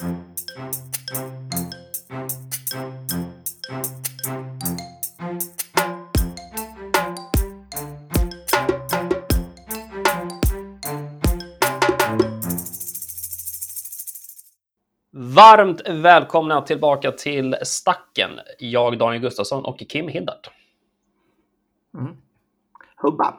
Varmt välkomna tillbaka till Stacken. Jag, Daniel Gustafsson och Kim Hildart. Mm. Hubba.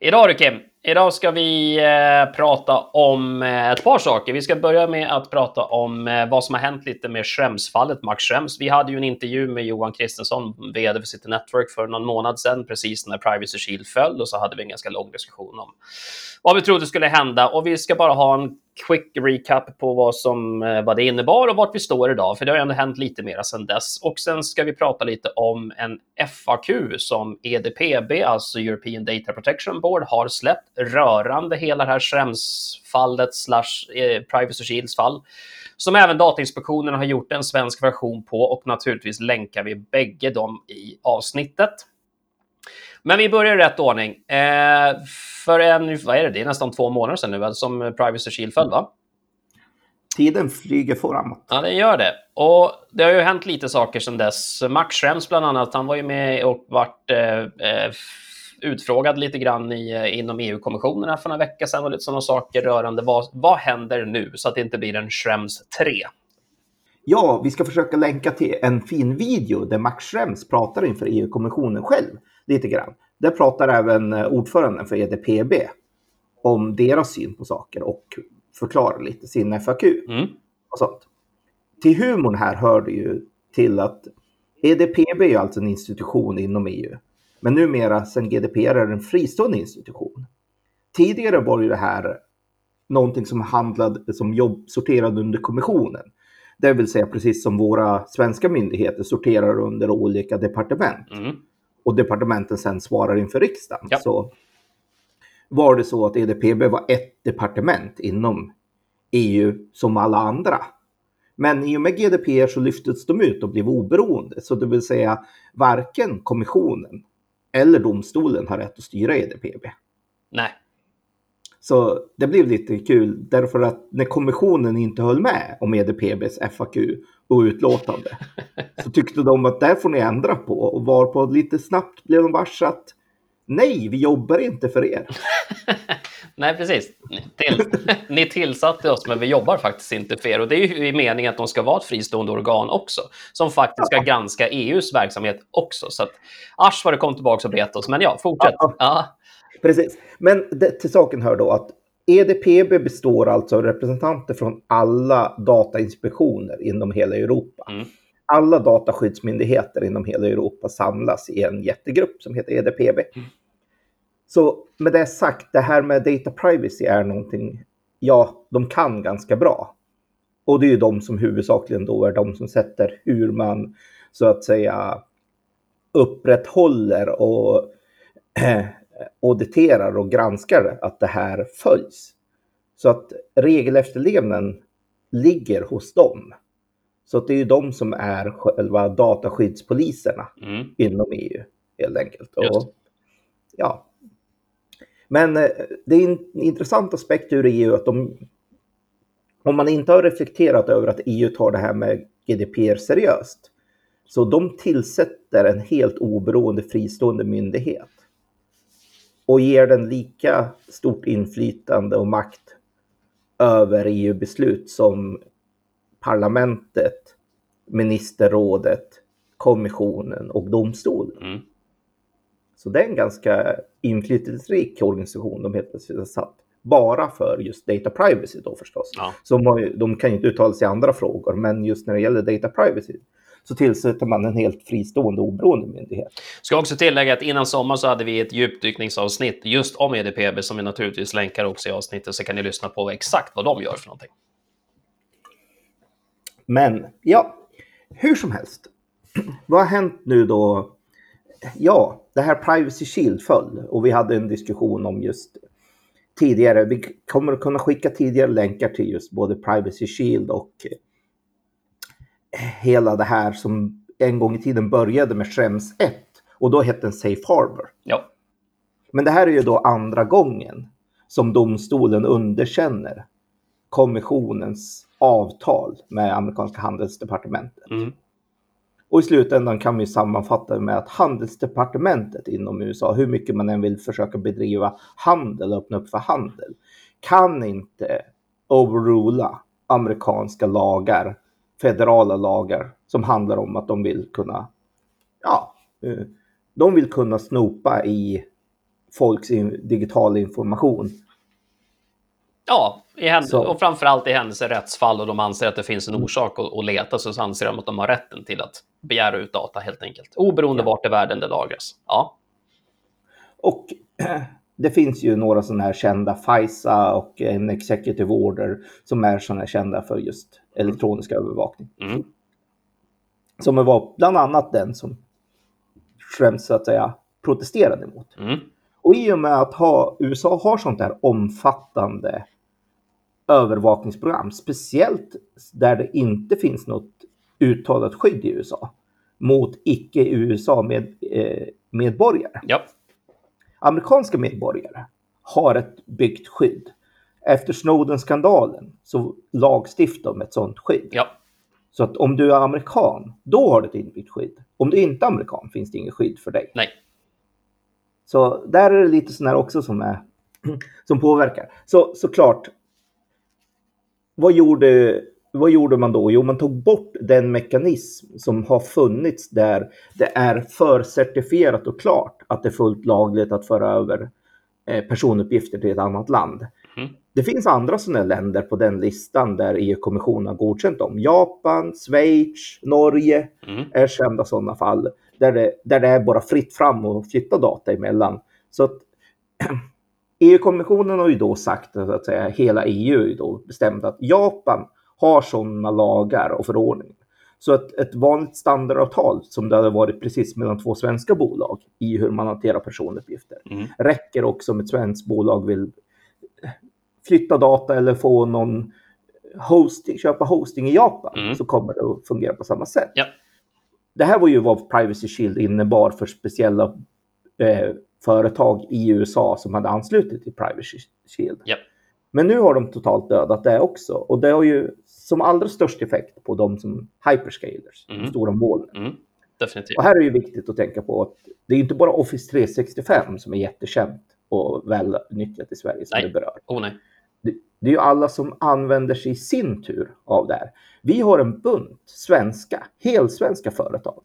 Idag du Kim, idag ska vi eh, prata om eh, ett par saker. Vi ska börja med att prata om eh, vad som har hänt lite med Schrems-fallet, Max Schrems. Vi hade ju en intervju med Johan Kristensson, vd för City Network, för någon månad sedan, precis när Privacy Shield föll, och så hade vi en ganska lång diskussion om vad vi trodde skulle hända. Och vi ska bara ha en quick recap på vad, som, eh, vad det innebar och vart vi står idag, för det har ändå hänt lite mera sedan dess. Och sen ska vi prata lite om en FAQ som EDPB, alltså European Data Protection Board, har släppt rörande hela det här Schrems-fallet slash eh, Privacy Shields fall som även Datainspektionen har gjort en svensk version på och naturligtvis länkar vi bägge dem i avsnittet. Men vi börjar i rätt ordning. Eh, för en, vad är det, det är nästan två månader sedan nu som Privacy Shield föll, va? Tiden flyger framåt. Ja, den gör det. Och det har ju hänt lite saker sedan dess. Max Schrems bland annat, han var ju med och vart eh, eh utfrågad lite grann i, eh, inom EU-kommissionen för några veckor sedan och lite sådana saker rörande vad, vad händer nu så att det inte blir en Schrems 3. Ja, vi ska försöka länka till en fin video där Max Schrems pratar inför EU-kommissionen själv lite grann. Där pratar även eh, ordföranden för EDPB om deras syn på saker och förklarar lite sin FAQ. Mm. Och sånt. Till humorn här hör det ju till att EDPB är alltså en institution inom EU. Men numera sen GDPR är det en fristående institution. Tidigare var ju det här någonting som handlade som jobb sorterade under kommissionen. Det vill säga precis som våra svenska myndigheter sorterar under olika departement. Mm och departementen sen svarar inför riksdagen. Ja. Så var det så att EDPB var ett departement inom EU som alla andra. Men i och med GDPR så lyftes de ut och blev oberoende. Så det vill säga varken kommissionen eller domstolen har rätt att styra EDPB. Nej. Så det blev lite kul därför att när kommissionen inte höll med om EDPBs FAQ och utlåtande så tyckte de att där får ni ändra på och var på lite snabbt blev de varse att nej, vi jobbar inte för er. nej, precis. Till, ni tillsatte oss, men vi jobbar faktiskt inte för er. Och det är ju i meningen att de ska vara ett fristående organ också, som faktiskt ska granska EUs verksamhet också. Så att asch vad det kom tillbaka och bet oss. Men ja, fortsätt. Ja. ja. Precis. Men det, till saken hör då att EDPB består alltså av representanter från alla datainspektioner inom hela Europa. Mm. Alla dataskyddsmyndigheter inom hela Europa samlas i en jättegrupp som heter EDPB. Mm. Så med det sagt, det här med data privacy är någonting, ja, de kan ganska bra. Och det är ju de som huvudsakligen då är de som sätter hur man så att säga upprätthåller och auditerar och granskar att det här följs. Så att regelefterlevnaden ligger hos dem. Så att det är ju de som är själva dataskyddspoliserna mm. inom EU helt enkelt. Och, ja. Men eh, det är en intressant aspekt ur EU att de, om man inte har reflekterat över att EU tar det här med GDPR seriöst, så de tillsätter en helt oberoende fristående myndighet och ger den lika stort inflytande och makt över EU-beslut som parlamentet, ministerrådet, kommissionen och domstolen. Mm. Så det är en ganska inflytelserik organisation de helt plötsligt har satt. Bara för just data privacy då förstås. Ja. Så de kan ju inte uttala sig i andra frågor, men just när det gäller data privacy så tillsätter man en helt fristående oberoende myndighet. Ska också tillägga att innan sommar så hade vi ett djupdykningsavsnitt just om EDPB som vi naturligtvis länkar också i avsnittet så kan ni lyssna på exakt vad de gör för någonting. Men ja, hur som helst. Vad har hänt nu då? Ja, det här Privacy Shield föll och vi hade en diskussion om just tidigare. Vi kommer att kunna skicka tidigare länkar till just både Privacy Shield och hela det här som en gång i tiden började med Schrems 1 och då hette den Safe Harbor. Ja. Men det här är ju då andra gången som domstolen underkänner kommissionens avtal med amerikanska handelsdepartementet. Mm. Och i slutändan kan vi sammanfatta med att handelsdepartementet inom USA, hur mycket man än vill försöka bedriva handel och öppna upp för handel, kan inte overrula amerikanska lagar, federala lagar som handlar om att de vill kunna, ja, eh, de vill kunna snopa i folks digitala information. Ja, i händ- och framförallt i händelse rättsfall och de anser att det finns en orsak att, att leta så anser de att de har rätten till att begära ut data helt enkelt. Oberoende ja. vart i världen det lagras. Ja. Och det finns ju några sådana här kända, FISA och en Executive Order, som är sådana här kända för just elektronisk övervakning. Mm. Som var bland annat den som främst så att säga protesterade mot. Mm. Och i och med att ha, USA har sånt här omfattande övervakningsprogram, speciellt där det inte finns något uttalat skydd i USA mot icke-USA med, eh, medborgare. Ja. Amerikanska medborgare har ett byggt skydd. Efter Snowden-skandalen så lagstiftar de ett sådant skydd. Ja. Så att om du är amerikan, då har du ett inbyggt skydd. Om du inte är amerikan finns det inget skydd för dig. Nej. Så där är det lite sådär också som, är, som påverkar. Så såklart, vad gjorde, vad gjorde man då? Jo, man tog bort den mekanism som har funnits där det är förcertifierat och klart att det är fullt lagligt att föra över eh, personuppgifter till ett annat land. Mm. Det finns andra sådana länder på den listan där EU-kommissionen har godkänt dem. Japan, Schweiz, Norge mm. är kända sådana fall där det, där det är bara fritt fram och flytta data emellan. Så att EU-kommissionen har ju då sagt att säga, hela EU då bestämt att Japan har sådana lagar och förordningar. Så att ett vanligt standardavtal som det hade varit precis mellan två svenska bolag i hur man hanterar personuppgifter mm. räcker också om ett svenskt bolag vill flytta data eller få någon hosting, köpa hosting i Japan mm. så kommer det att fungera på samma sätt. Ja. Det här var ju vad Privacy Shield innebar för speciella eh, företag i USA som hade anslutit till Privacy Shield. Ja. Men nu har de totalt dödat det också och det har ju som allra störst effekt på de som hyperscalers, mm. stora molnen. Mm. Definitivt. Och här är det ju viktigt att tänka på att det är inte bara Office 365 som är jättekänt och väl nyttjat i Sverige som nej. det berör. Oh, nej. Det, det, är ju alla som använder sig i sin tur av det här. Vi har en bunt svenska, helsvenska företag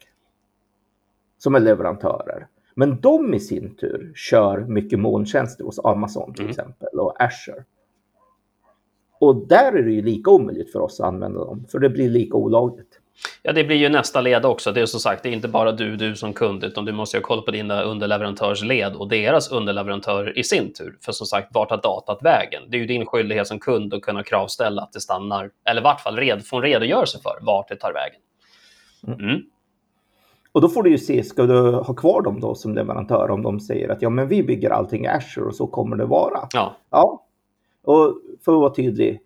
som är leverantörer. Men de i sin tur kör mycket molntjänster hos Amazon till mm. exempel och Azure. Och där är det ju lika omöjligt för oss att använda dem, för det blir lika olagligt. Ja, det blir ju nästa led också. Det är som sagt, det är inte bara du, du som kund, utan du måste ju ha koll på dina underleverantörsled och deras underleverantörer i sin tur. För som sagt, vart har datat vägen? Det är ju din skyldighet som kund att kunna kravställa att det stannar, eller i vart fall red, få en redogörelse för vart det tar vägen. Mm. mm. Och då får du ju se, ska du ha kvar dem då som leverantör om de säger att ja, men vi bygger allting i Azure och så kommer det vara. Ja. ja. Och för att vara tydlig,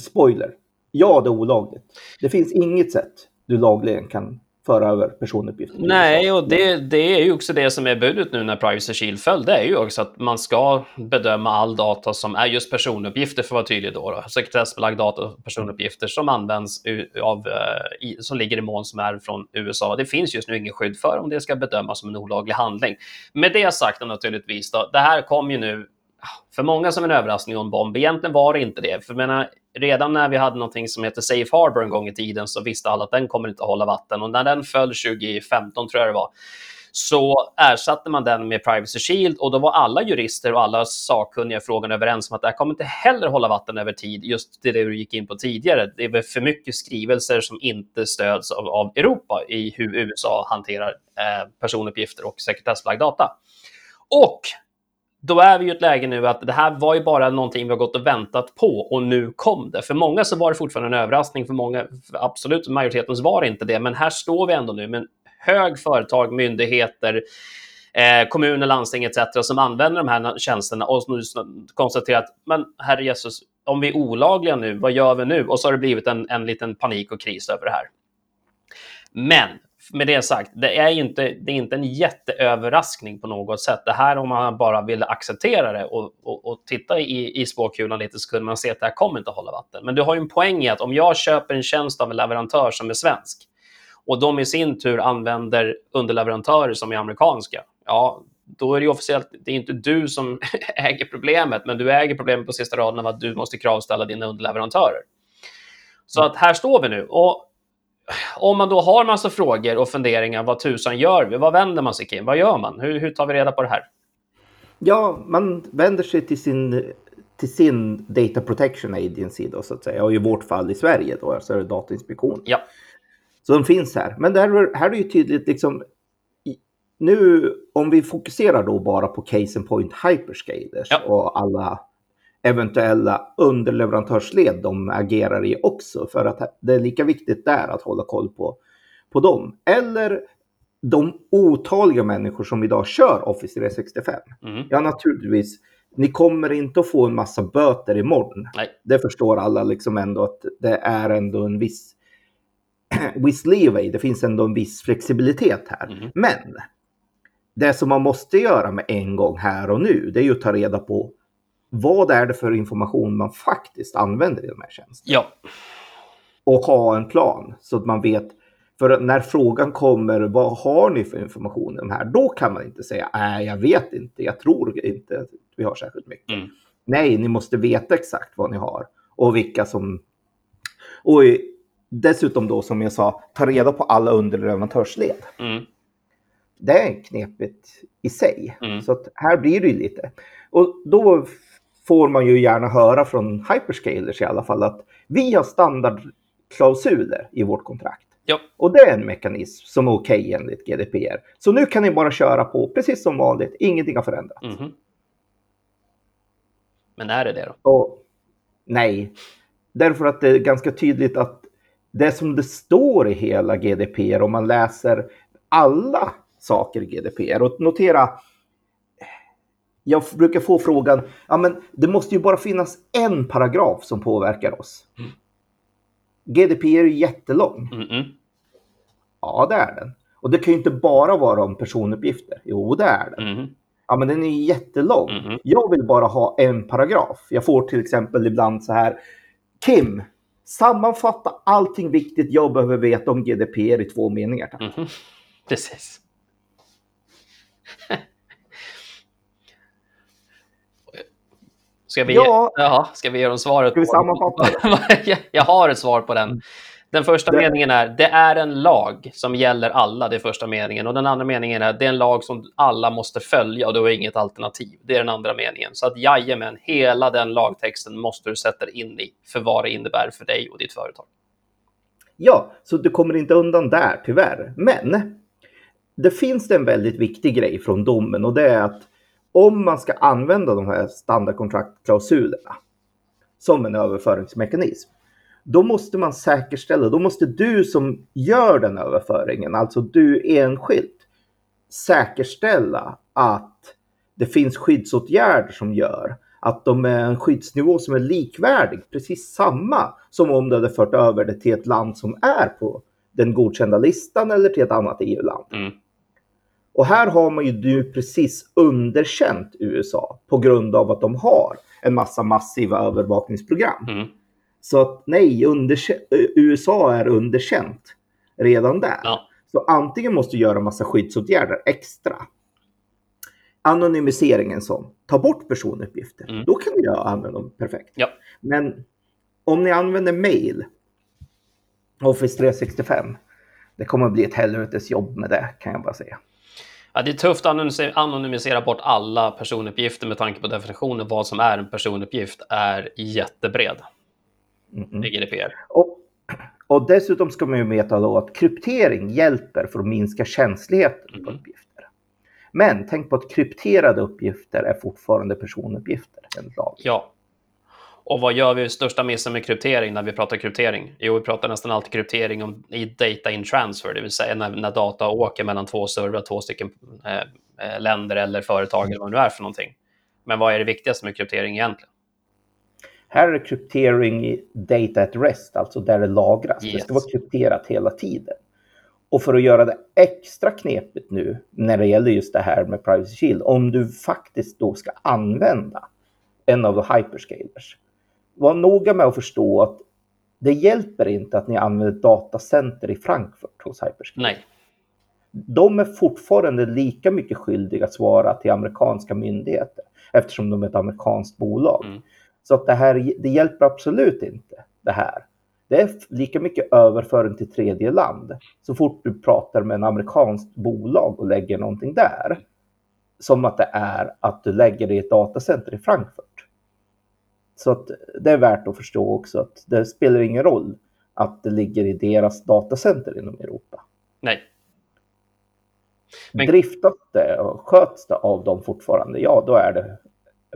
spoiler, ja det är olagligt. Det finns inget sätt du lagligen kan föra över personuppgifter. Nej, och det, det är ju också det som är budet nu när Privacy Shield föll. Det är ju också att man ska bedöma all data som är just personuppgifter för att vara tydlig då. då. Sekretessbelagd data och personuppgifter som används av, eh, som ligger i moln som är från USA. Det finns just nu ingen skydd för om det ska bedömas som en olaglig handling. Med det sagt naturligtvis, då, det här kom ju nu för många som en överraskning och en bomb. Egentligen var det inte det. För menar, redan när vi hade någonting som heter Safe Harbor en gång i tiden så visste alla att den kommer inte att hålla vatten. Och när den föll 2015 tror jag det var, så ersatte man den med Privacy Shield och då var alla jurister och alla sakkunniga i frågan överens om att det här kommer inte heller hålla vatten över tid, just det du gick in på tidigare. Det är för mycket skrivelser som inte stöds av, av Europa i hur USA hanterar eh, personuppgifter och sekretessbelagd data. Och då är vi i ett läge nu att det här var ju bara någonting vi har gått och väntat på och nu kom det. För många så var det fortfarande en överraskning, för många, för absolut majoriteten var det inte det, men här står vi ändå nu med en hög företag, myndigheter, eh, kommuner, landsting etc. som använder de här tjänsterna och nu konstaterar att men herre Jesus, om vi är olagliga nu, vad gör vi nu? Och så har det blivit en, en liten panik och kris över det här. Men med det sagt, det är inte, det är inte en jätteöverraskning på något sätt. Det här om man bara ville acceptera det och, och, och titta i, i spåkulan lite så kunde man se att det här kommer inte att hålla vatten. Men du har ju en poäng i att om jag köper en tjänst av en leverantör som är svensk och de i sin tur använder underleverantörer som är amerikanska, ja, då är det officiellt, det är inte du som äger problemet, men du äger problemet på sista raden av att du måste kravställa dina underleverantörer. Så att här står vi nu. Och om man då har massa frågor och funderingar, vad tusan gör vi? Vad vänder man sig Kim? Vad gör man? Hur, hur tar vi reda på det här? Ja, man vänder sig till sin, till sin Data Protection Agency då så att säga. Och i vårt fall i Sverige då, så är det Datainspektionen. Ja. Så de finns här. Men där, här är ju tydligt liksom nu om vi fokuserar då bara på case and point hyperscalers ja. och alla eventuella underleverantörsled de agerar i också för att det är lika viktigt där att hålla koll på, på dem. Eller de otaliga människor som idag kör Office 365. Mm. Ja, naturligtvis. Ni kommer inte att få en massa böter imorgon. Nej. Det förstår alla liksom ändå att det är ändå en viss viss leeway. Det finns ändå en viss flexibilitet här. Mm. Men det som man måste göra med en gång här och nu, det är ju att ta reda på vad är det för information man faktiskt använder i de här tjänsterna. Ja. Och ha en plan så att man vet. För när frågan kommer, vad har ni för information i de här? Då kan man inte säga, nej, jag vet inte, jag tror inte att vi har särskilt mycket. Mm. Nej, ni måste veta exakt vad ni har och vilka som... Och dessutom då, som jag sa, ta reda på alla underleverantörsled. Mm det är knepigt i sig. Mm. Så att här blir det ju lite. Och då får man ju gärna höra från hyperscalers i alla fall att vi har standardklausuler i vårt kontrakt. Ja. Och det är en mekanism som är okej okay enligt GDPR. Så nu kan ni bara köra på precis som vanligt. Ingenting har förändrats. Mm. Men är det det då? Och, nej, därför att det är ganska tydligt att det som det står i hela GDPR om man läser alla saker i GDPR. Och notera, jag brukar få frågan, ja men det måste ju bara finnas en paragraf som påverkar oss. Mm. GDPR är ju jättelång. Mm -mm. Ja, det är den. Och det kan ju inte bara vara om personuppgifter. Jo, det är den. Mm. Ja, men den är jättelång. Mm. Jag vill bara ha en paragraf. Jag får till exempel ibland så här. Kim, sammanfatta allting viktigt jag behöver veta om GDPR i två meningar. Tack. Mm. Precis. Ska vi, ja. Jaha, ska vi ge dem svaret? Ska vi sammanfatta? jag har ett svar på den. Den första det... meningen är, det är en lag som gäller alla, det är första meningen. Och den andra meningen är, det är en lag som alla måste följa och då är inget alternativ. Det är den andra meningen. Så att jajamän, hela den lagtexten måste du sätta in i för vad det innebär för dig och ditt företag. Ja, så du kommer inte undan där tyvärr. Men det finns en väldigt viktig grej från domen och det är att om man ska använda de här standardkontraktklausulerna som en överföringsmekanism, då måste man säkerställa, då måste du som gör den överföringen, alltså du enskilt, säkerställa att det finns skyddsåtgärder som gör att de är en skyddsnivå som är likvärdig, precis samma som om du hade fört över det till ett land som är på den godkända listan eller till ett annat EU-land. Mm. Och här har man ju nu precis underkänt USA på grund av att de har en massa massiva övervakningsprogram. Mm. Så att nej, USA är underkänt redan där. Ja. Så antingen måste du göra massa skyddsåtgärder extra. Anonymiseringen som, ta bort personuppgifter. Mm. Då kan du använda dem perfekt. Ja. Men om ni använder mail, Office 365, det kommer att bli ett helvetes jobb med det kan jag bara säga. Ja, det är tufft att anonymisera bort alla personuppgifter med tanke på definitionen vad som är en personuppgift är jättebred mm. i GDPR. Och, och dessutom ska man ju veta då att kryptering hjälper för att minska känsligheten mm. på uppgifter. Men tänk på att krypterade uppgifter är fortfarande personuppgifter enligt lag. Ja, och vad gör vi största missen med kryptering när vi pratar kryptering? Jo, vi pratar nästan alltid kryptering om, i data in transfer, det vill säga när, när data åker mellan två servrar, två stycken eh, eh, länder eller företag eller vad det nu är för någonting. Men vad är det viktigaste med kryptering egentligen? Här är kryptering data at rest, alltså där det lagras. Yes. Det ska vara krypterat hela tiden. Och för att göra det extra knepigt nu när det gäller just det här med Privacy Shield, om du faktiskt då ska använda en av de hyperscalers, var noga med att förstå att det hjälper inte att ni använder datacenter i Frankfurt hos hyperscalers. Nej. De är fortfarande lika mycket skyldiga att svara till amerikanska myndigheter eftersom de är ett amerikanskt bolag. Mm. Så att det här, det hjälper absolut inte det här. Det är lika mycket överföring till tredje land så fort du pratar med en amerikanskt bolag och lägger någonting där. Som att det är att du lägger det i ett datacenter i Frankfurt. Så att det är värt att förstå också att det spelar ingen roll att det ligger i deras datacenter inom Europa. Nej. Men... Driftas det och sköts det av dem fortfarande, ja då är det,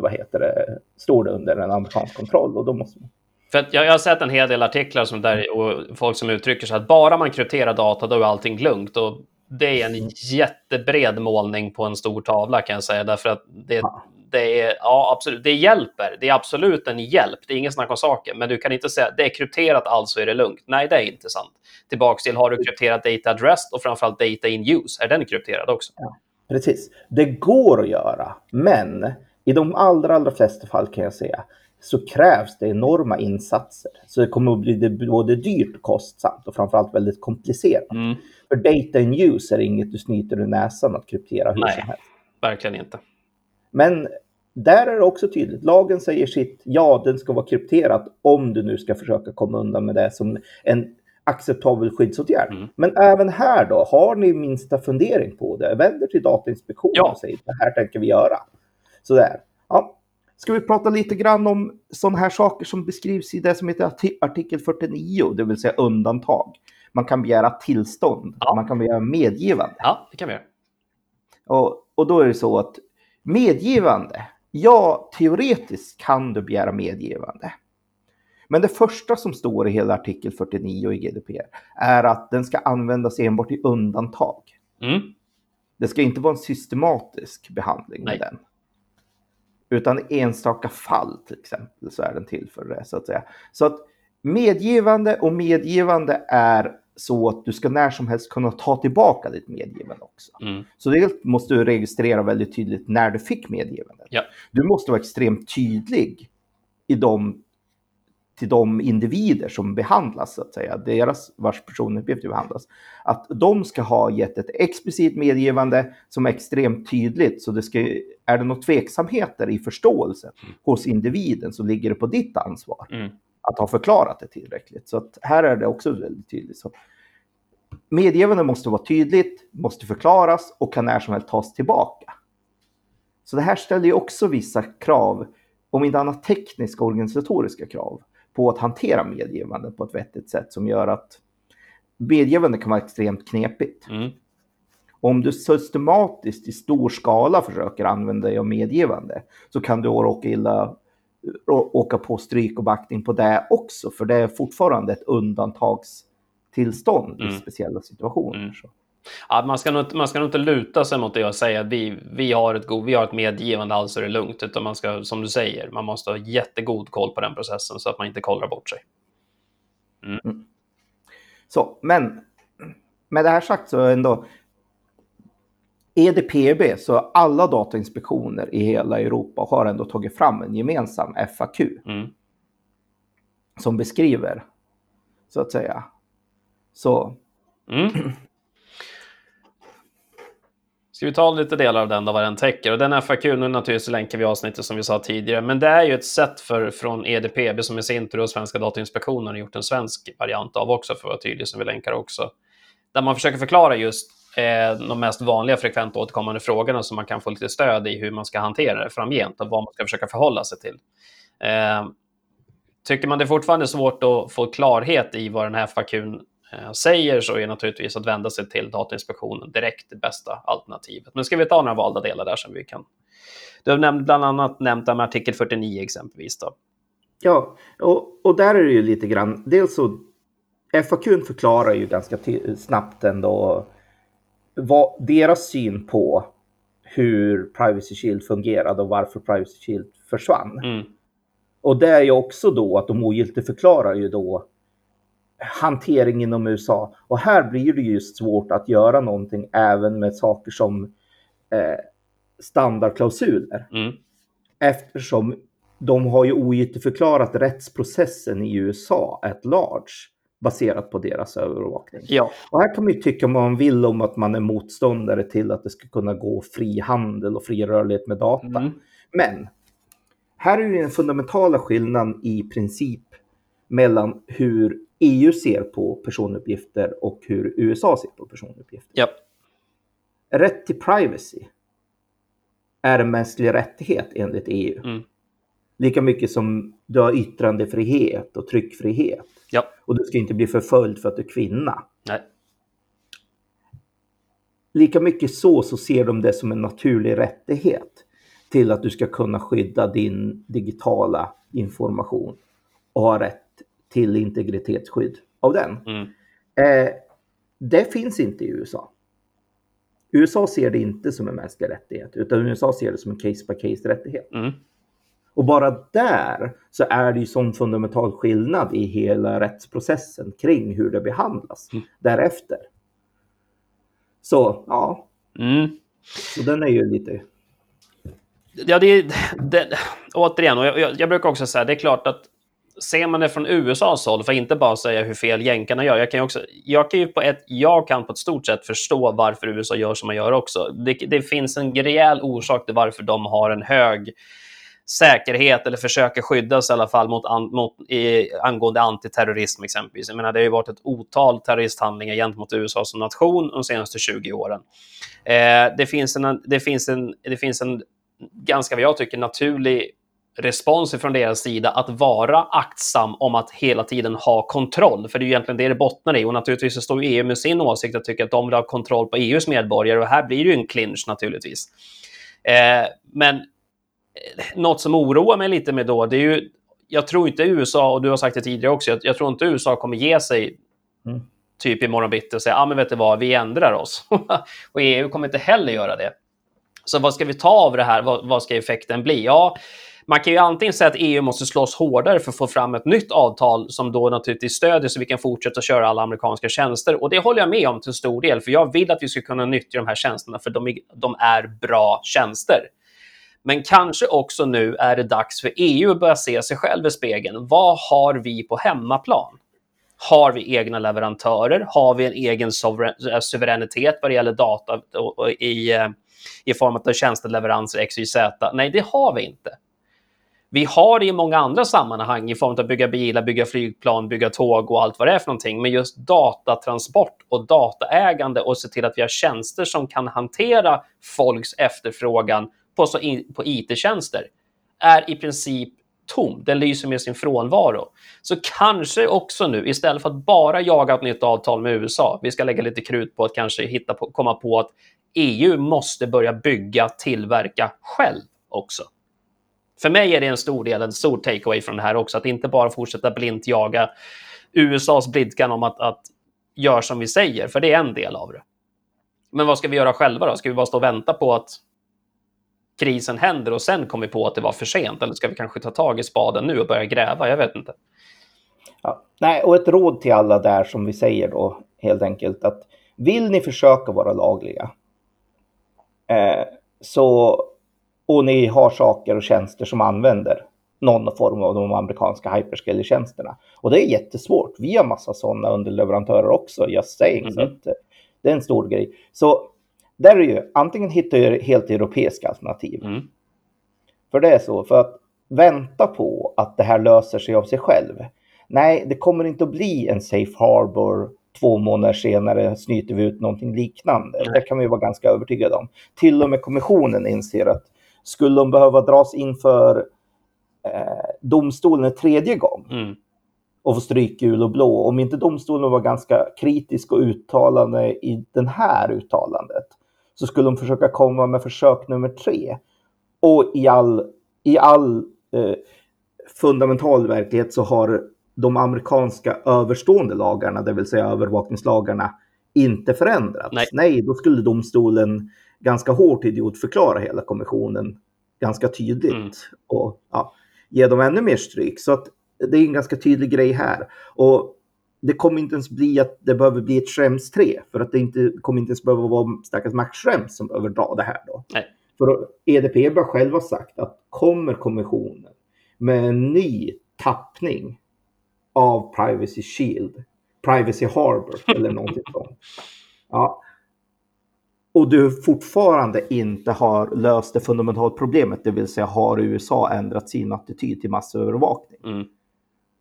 vad heter det, står det under en amerikansk kontroll och då måste man för jag, jag, har sett en hel del artiklar som där, och folk som uttrycker sig att bara man krypterar data då är allting lugnt. Och det är en jättebred målning på en stor tavla kan jag säga. Därför att det, det, är, ja, absolut, det hjälper. Det är absolut en hjälp. Det är ingen snack om saken. Men du kan inte säga det är krypterat, alltså är det lugnt. Nej, det är inte sant. Tillbaks till, har du krypterat data addressed och framförallt data in use? Är den krypterad också? Ja, precis. Det går att göra, men i de allra, allra flesta fall kan jag säga så krävs det enorma insatser. Så det kommer att bli både dyrt och kostsamt och framförallt väldigt komplicerat. Mm. För data in use är inget du snyter ur näsan att kryptera hur Nej, som helst. verkligen inte. Men där är det också tydligt. Lagen säger sitt, ja, den ska vara krypterad om du nu ska försöka komma undan med det som en acceptabel skyddsåtgärd. Mm. Men även här då, har ni minsta fundering på det? Vänder till Datainspektionen ja. och säger det här tänker vi göra. Sådär. Ja, Ska vi prata lite grann om sådana här saker som beskrivs i det som heter artikel 49, det vill säga undantag. Man kan begära tillstånd, ja. man kan begära medgivande. Ja, det kan vi göra. Och, och då är det så att medgivande, ja, teoretiskt kan du begära medgivande. Men det första som står i hela artikel 49 i GDPR är att den ska användas enbart i undantag. Mm. Det ska inte vara en systematisk behandling Nej. med den. Utan enstaka fall till exempel så är den till för det så att säga. Så att medgivande och medgivande är så att du ska när som helst kunna ta tillbaka ditt medgivande också. Mm. Så det måste du registrera väldigt tydligt när du fick medgivandet. Ja. Du måste vara extremt tydlig i de till de individer som behandlas, så att säga, deras vars personuppgifter behandlas, att de ska ha gett ett explicit medgivande som är extremt tydligt. Så det ska, är det några tveksamheter i förståelsen mm. hos individen så ligger det på ditt ansvar mm. att ha förklarat det tillräckligt. Så att här är det också väldigt tydligt. Så medgivande måste vara tydligt, måste förklaras och kan när som helst tas tillbaka. Så det här ställer ju också vissa krav, om inte annat tekniska och organisatoriska krav på att hantera medgivande på ett vettigt sätt som gör att medgivande kan vara extremt knepigt. Mm. Om du systematiskt i stor skala försöker använda dig av medgivande så kan du råka illa åka på stryk och backning på det också, för det är fortfarande ett undantagstillstånd mm. i speciella situationer. Mm. Ja, man, ska nog, man ska nog inte luta sig mot det och säga att vi, vi, har ett vi har ett medgivande, alltså är det lugnt. Utan man ska, som du säger, man måste ha jättegod koll på den processen så att man inte kollrar bort sig. Mm. Mm. Så, men med det här sagt så ändå EDPB, så alla datainspektioner i hela Europa har ändå tagit fram en gemensam FAQ. Mm. Som beskriver, så att säga. Så. Mm. Ska vi ta lite delar av den då, vad den täcker? Och den FAQ, nu naturligtvis länkar vi avsnittet som vi sa tidigare, men det är ju ett sätt för, från EDPB som i sin tur och Svenska Datainspektionen har gjort en svensk variant av också, för att vara tydlig, som vi länkar också. Där man försöker förklara just eh, de mest vanliga frekvent återkommande frågorna som man kan få lite stöd i hur man ska hantera det framgent och vad man ska försöka förhålla sig till. Eh, tycker man det är fortfarande svårt att få klarhet i vad den här FAQn säger så är naturligtvis att vända sig till Datainspektionen direkt det bästa alternativet. Men ska vi ta några valda delar där som vi kan... Du har nämnt, bland annat nämnt med artikel 49 exempelvis. Då. Ja, och, och där är det ju lite grann, dels så FAQ förklarar ju ganska snabbt ändå vad deras syn på hur Privacy Shield fungerade och varför Privacy Shield försvann. Mm. Och det är ju också då att de ogiltigt förklarar ju då hantering inom USA. Och här blir det just svårt att göra någonting även med saker som eh, standardklausuler. Mm. Eftersom de har ju ogiltigförklarat rättsprocessen i USA at large baserat på deras övervakning. Ja. Och här kan man ju tycka vad man vill om att man är motståndare till att det ska kunna gå fri handel och fri rörlighet med data. Mm. Men här är ju den fundamentala skillnaden i princip mellan hur EU ser på personuppgifter och hur USA ser på personuppgifter. Ja. Rätt till privacy är en mänsklig rättighet enligt EU. Mm. Lika mycket som du har yttrandefrihet och tryckfrihet. Ja. Och du ska inte bli förföljd för att du är kvinna. Nej. Lika mycket så, så ser de det som en naturlig rättighet till att du ska kunna skydda din digitala information och ha rätt till integritetsskydd av den. Mm. Eh, det finns inte i USA. USA ser det inte som en mänsklig rättighet, utan USA ser det som en case by case rättighet. Mm. Och bara där så är det ju sån fundamental skillnad i hela rättsprocessen kring hur det behandlas mm. därefter. Så ja, mm. så den är ju lite... Ja, det är det, återigen, och jag, jag brukar också säga, det är klart att ser man det från USAs håll, för att inte bara säga hur fel jänkarna gör. Jag kan, också, jag kan ju på ett, jag kan på ett stort sätt förstå varför USA gör som man gör också. Det, det finns en rejäl orsak till varför de har en hög säkerhet eller försöker skydda sig i alla fall mot, an, mot i, angående antiterrorism exempelvis. Jag menar, det har ju varit ett otal terroristhandlingar gentemot USA som nation de senaste 20 åren. Eh, det, finns en, det, finns en, det finns en ganska, vad jag tycker, naturlig respons från deras sida att vara aktsam om att hela tiden ha kontroll. För det är ju egentligen det det bottnar i. Och naturligtvis så står EU med sin åsikt och tycker att de vill ha kontroll på EUs medborgare. Och här blir det ju en clinch naturligtvis. Eh, men eh, något som oroar mig lite med då, det är ju, jag tror inte USA, och du har sagt det tidigare också, jag, jag tror inte USA kommer ge sig mm. typ imorgon bitti och säga, ja ah, men vet du vad, vi ändrar oss. och EU kommer inte heller göra det. Så vad ska vi ta av det här? Vad, vad ska effekten bli? Ja, man kan ju antingen säga att EU måste slåss hårdare för att få fram ett nytt avtal som då naturligtvis stödjer så vi kan fortsätta köra alla amerikanska tjänster. Och det håller jag med om till stor del, för jag vill att vi ska kunna nyttja de här tjänsterna för de är, de är bra tjänster. Men kanske också nu är det dags för EU att börja se sig själv i spegeln. Vad har vi på hemmaplan? Har vi egna leverantörer? Har vi en egen eh, suveränitet vad det gäller data i, eh, i form av tjänsteleveranser XYZ? Nej, det har vi inte. Vi har det i många andra sammanhang i form av att bygga bilar, bygga flygplan, bygga tåg och allt vad det är för någonting. Men just datatransport och dataägande och se till att vi har tjänster som kan hantera folks efterfrågan på, på IT-tjänster är i princip tom. Den lyser med sin frånvaro. Så kanske också nu, istället för att bara jaga ett nytt avtal med USA, vi ska lägga lite krut på att kanske hitta på, komma på att EU måste börja bygga, tillverka själv också. För mig är det en stor del, en stor takeaway från det här också, att inte bara fortsätta blint jaga USAs blidkan om att, att gör som vi säger, för det är en del av det. Men vad ska vi göra själva då? Ska vi bara stå och vänta på att krisen händer och sen kommer vi på att det var för sent? Eller ska vi kanske ta tag i spaden nu och börja gräva? Jag vet inte. Ja, nej, och ett råd till alla där som vi säger då helt enkelt att vill ni försöka vara lagliga eh, så och ni har saker och tjänster som använder någon form av de amerikanska hyperscaler-tjänsterna. Och det är jättesvårt. Vi har massa sådana underleverantörer också, just saying. Mm. Så att, eh, det är en stor grej. Så där är ju antingen hitta helt europeiska alternativ. Mm. För det är så, för att vänta på att det här löser sig av sig själv. Nej, det kommer inte att bli en safe harbor två månader senare snyter vi ut någonting liknande. Mm. Det kan vi vara ganska övertygade om. Till och med kommissionen inser att skulle de behöva dras inför eh, domstolen en tredje gång mm. och få stryk gul och blå, om inte domstolen var ganska kritisk och uttalande i det här uttalandet, så skulle de försöka komma med försök nummer tre. Och i all, i all eh, fundamental verklighet så har de amerikanska överstående lagarna, det vill säga övervakningslagarna, inte förändrats. Nej, Nej då skulle domstolen ganska hårt idiotförklara hela kommissionen ganska tydligt mm. och ja, ge dem ännu mer stryk. Så att det är en ganska tydlig grej här. Och det kommer inte ens bli att det behöver bli ett Schrems 3 för att det inte kommer inte ens behöva vara stackars Max Schrems som behöver dra det här då. Nej. För EDP har själva sagt att kommer kommissionen med en ny tappning av Privacy Shield, Privacy Harbor eller någonting sånt. Ja. Och du fortfarande inte har löst det fundamentala problemet, det vill säga har USA ändrat sin attityd till massövervakning? Mm.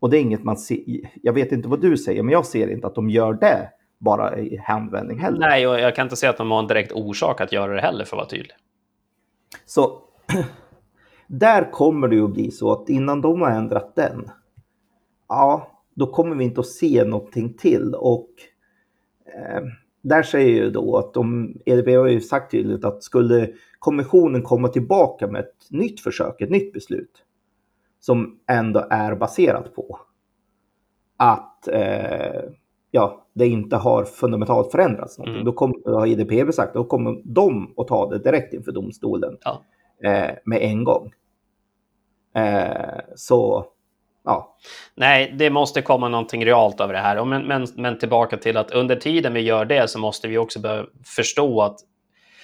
Och det är inget man ser. Jag vet inte vad du säger, men jag ser inte att de gör det bara i handvändning heller. Nej, och jag kan inte säga att de har en direkt orsak att göra det heller för att vara tydlig. Så där kommer det ju att bli så att innan de har ändrat den, ja, då kommer vi inte att se någonting till. Och eh, där säger ju då att de, EDB har ju sagt tydligt att skulle kommissionen komma tillbaka med ett nytt försök, ett nytt beslut, som ändå är baserat på att eh, ja, det inte har fundamentalt förändrats någonting. Mm. Då kommer, har IDPB sagt, då kommer de att ta det direkt inför domstolen ja. eh, med en gång. Eh, så, ja. Nej, det måste komma någonting realt över det här. Men, men, men tillbaka till att under tiden vi gör det så måste vi också börja förstå att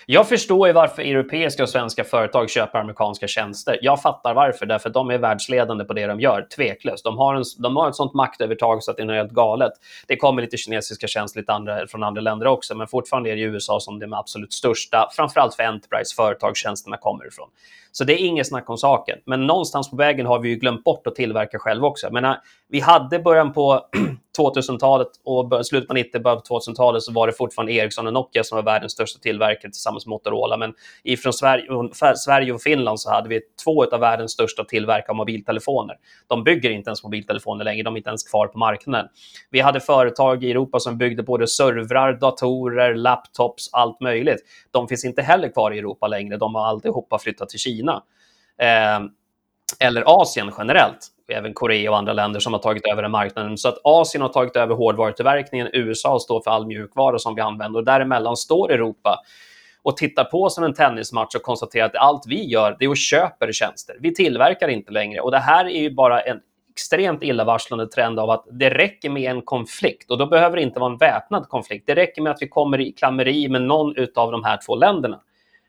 jag förstår ju varför europeiska och svenska företag köper amerikanska tjänster. Jag fattar varför, därför att de är världsledande på det de gör, tveklöst. De har, en, de har ett sånt maktövertag så att det är helt galet. Det kommer lite kinesiska tjänster lite andra, från andra länder också, men fortfarande är det USA som det absolut största, framförallt för enterprise-företag tjänsterna kommer ifrån. Så det är inget snack om saken. Men någonstans på vägen har vi ju glömt bort att tillverka själva också. Men äh, vi hade början på 2000-talet och slutet på 90 början på 2000-talet så var det fortfarande Ericsson och Nokia som var världens största tillverkare tillsammans med Motorola. Men ifrån Sverige, och Finland så hade vi två av världens största tillverkare av mobiltelefoner. De bygger inte ens mobiltelefoner längre, de är inte ens kvar på marknaden. Vi hade företag i Europa som byggde både servrar, datorer, laptops, allt möjligt. De finns inte heller kvar i Europa längre, de har alltihopa flyttat till Kina. Eh, eller Asien generellt även Korea och andra länder som har tagit över den marknaden. Så att Asien har tagit över hårdvarutillverkningen, USA står för all mjukvara som vi använder och däremellan står Europa och tittar på som en tennismatch och konstaterar att allt vi gör det är att köpa tjänster. Vi tillverkar inte längre och det här är ju bara en extremt illavarslande trend av att det räcker med en konflikt och då behöver det inte vara en väpnad konflikt. Det räcker med att vi kommer i klammeri med någon av de här två länderna.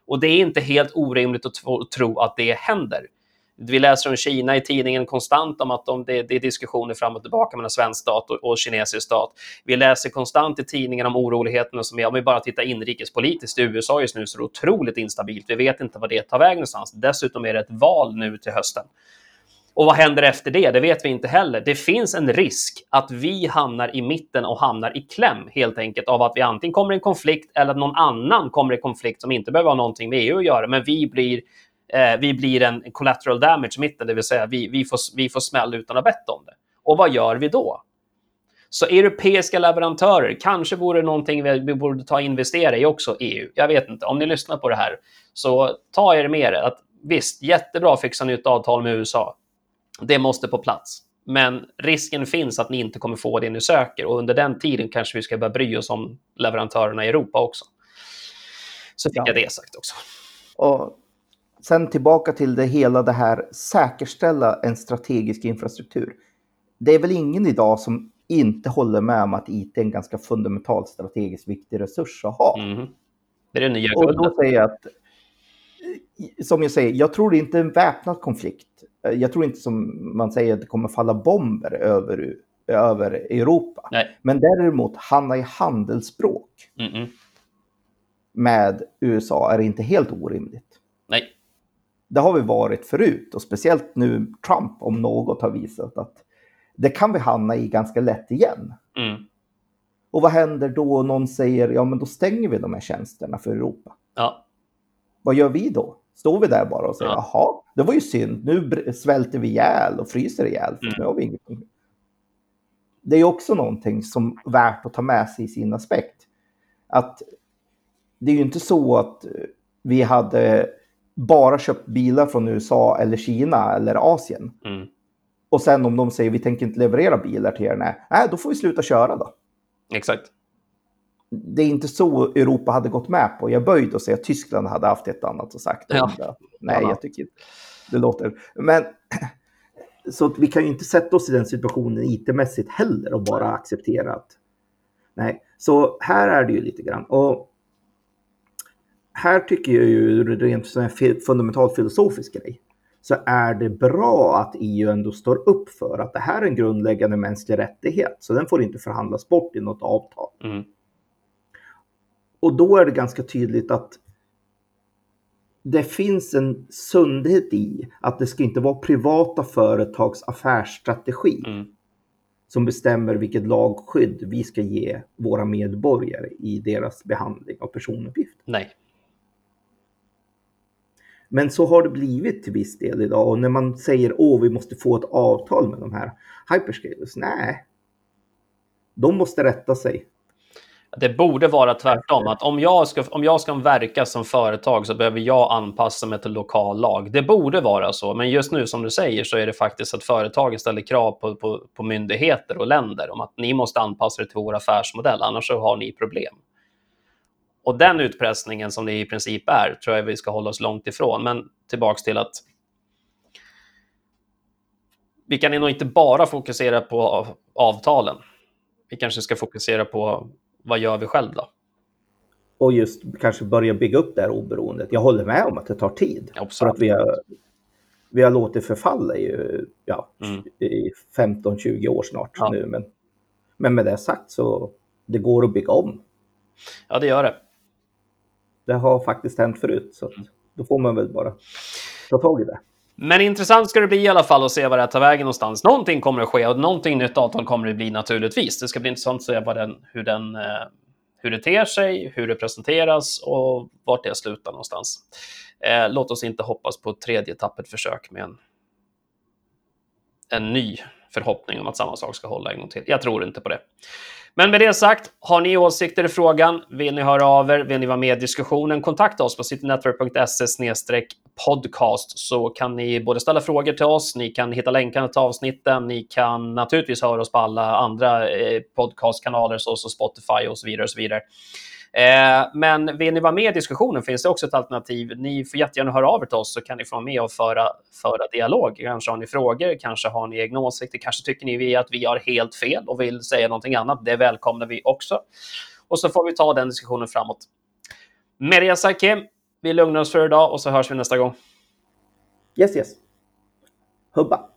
Och det är inte helt orimligt att tro att det händer. Vi läser om Kina i tidningen konstant om att de, det, det, är diskussioner fram och tillbaka mellan svensk stat och, och kinesisk stat. Vi läser konstant i tidningen om oroligheterna som är, om vi bara tittar inrikespolitiskt i USA just nu så är det otroligt instabilt. Vi vet inte vad det tar vägen någonstans. Dessutom är det ett val nu till hösten. Och vad händer efter det? Det vet vi inte heller. Det finns en risk att vi hamnar i mitten och hamnar i kläm helt enkelt av att vi antingen kommer i en konflikt eller att någon annan kommer i konflikt som inte behöver ha någonting med EU att göra, men vi blir eh, vi blir en collateral damage i mitten, det vill säga vi, vi, får, vi får smäll utan att ha bett om det. Och vad gör vi då? Så europeiska leverantörer, kanske vore någonting vi, borde ta och investera i också, EU. Jag vet inte, om ni lyssnar på det här, så ta er med det. Att, visst, jättebra att fixa nytt avtal med USA. Det måste på plats. Men risken finns att ni inte kommer få det ni söker och under den tiden kanske vi ska börja bry oss om leverantörerna i Europa också. Så fick ja. jag det sagt också. Och sen tillbaka till det hela det här säkerställa en strategisk infrastruktur. Det är väl ingen idag som inte håller med om att IT är en ganska fundamentalt strategiskt viktig resurs att ha. Mm. Det är det nya Och då säger jag att, som jag säger, jag tror det inte en väpnad konflikt. Jag tror inte som man säger att det kommer falla bomber över, över Europa. Nej. Men däremot handla i handelsspråk mm. med USA är inte helt orimligt. Nej det har vi varit förut och speciellt nu Trump om något har visat att det kan vi hamna i ganska lätt igen. Mm. Och vad händer då någon säger ja men då stänger vi de här tjänsterna för Europa? Ja. Vad gör vi då? Står vi där bara och säger ja. jaha, det var ju synd, nu svälter vi ihjäl och fryser ihjäl för mm. nu har vi ingenting. Det är också någonting som är värt att ta med sig i sin aspekt. Att det är ju inte så att vi hade bara köpt bilar från USA eller Kina eller Asien. Mm. Och sen om de säger vi tänker inte leverera bilar till er, nej, nej då får vi sluta köra då. Exakt. Det är inte så Europa hade gått med på. Jag böjd och säga att Tyskland hade haft ett annat och sagt. Ja. Nej, ja. jag tycker inte. Det låter... Men så vi kan ju inte sätta oss i den situationen IT-mässigt heller och bara acceptera att nej, så här är det ju lite grann. Och här tycker jag ju rent som en fundamentalt filosofisk grej så är det bra att EU ändå står upp för att det här är en grundläggande mänsklig rättighet, så den får inte förhandlas bort i något avtal. Mm. Och då är det ganska tydligt att det finns en sundhet i att det ska inte vara privata företags affärsstrategi mm. som bestämmer vilket lagskydd vi ska ge våra medborgare i deras behandling av personuppgifter. Nej. Men så har det blivit till viss del idag och när man säger åh, vi måste få ett avtal med de här hyperscalers. Nej, de måste rätta sig. Det borde vara tvärtom, att om jag, ska, om jag ska verka som företag så behöver jag anpassa mig till lokal lag. Det borde vara så, men just nu som du säger så är det faktiskt att företagen ställer krav på, på, på myndigheter och länder om att ni måste anpassa er till vår affärsmodell, annars så har ni problem. Och den utpressningen som det i princip är, tror jag vi ska hålla oss långt ifrån. Men tillbaks till att vi kan nog inte bara fokusera på avtalen. Vi kanske ska fokusera på vad gör vi själv då? Och just kanske börja bygga upp det här oberoendet. Jag håller med om att det tar tid. Ja, för att vi har, vi har låtit förfalla i, ja, mm. i 15-20 år snart ja. nu. Men, men med det sagt så det går att bygga om. Ja, det gör det det har faktiskt hänt förut. Så då får man väl bara ta tag i det. Men intressant ska det bli i alla fall att se vad det tar vägen någonstans. Någonting kommer att ske och någonting nytt avtal kommer det bli naturligtvis. Det ska bli intressant att se vad den, hur, den, eh, hur det ter sig, hur det presenteras och vart det slutar någonstans. Eh, låt oss inte hoppas på ett tredje tappert försök med en, en ny förhoppning om att samma sak ska hålla en gång till. Jag tror inte på det. Men med det sagt, har ni åsikter i frågan, vill ni höra av er, vill ni vara med i diskussionen, kontakta oss på citynetwork.se podcast så kan ni både ställa frågor till oss, ni kan hitta länkarna till avsnitten, ni kan naturligtvis höra oss på alla andra eh, podcastkanaler såsom Spotify och så vidare. Och så vidare. Eh, men vill ni vara med i diskussionen finns det också ett alternativ. Ni får jättegärna höra av er till oss så kan ni få vara med och föra, föra dialog. Kanske har ni frågor, kanske har ni egna åsikter, kanske tycker ni att vi har helt fel och vill säga någonting annat. Det välkomnar vi också. Och så får vi ta den diskussionen framåt. Med det sagt, Kim, vi lugnar oss för idag och så hörs vi nästa gång. Yes, yes. Hubba.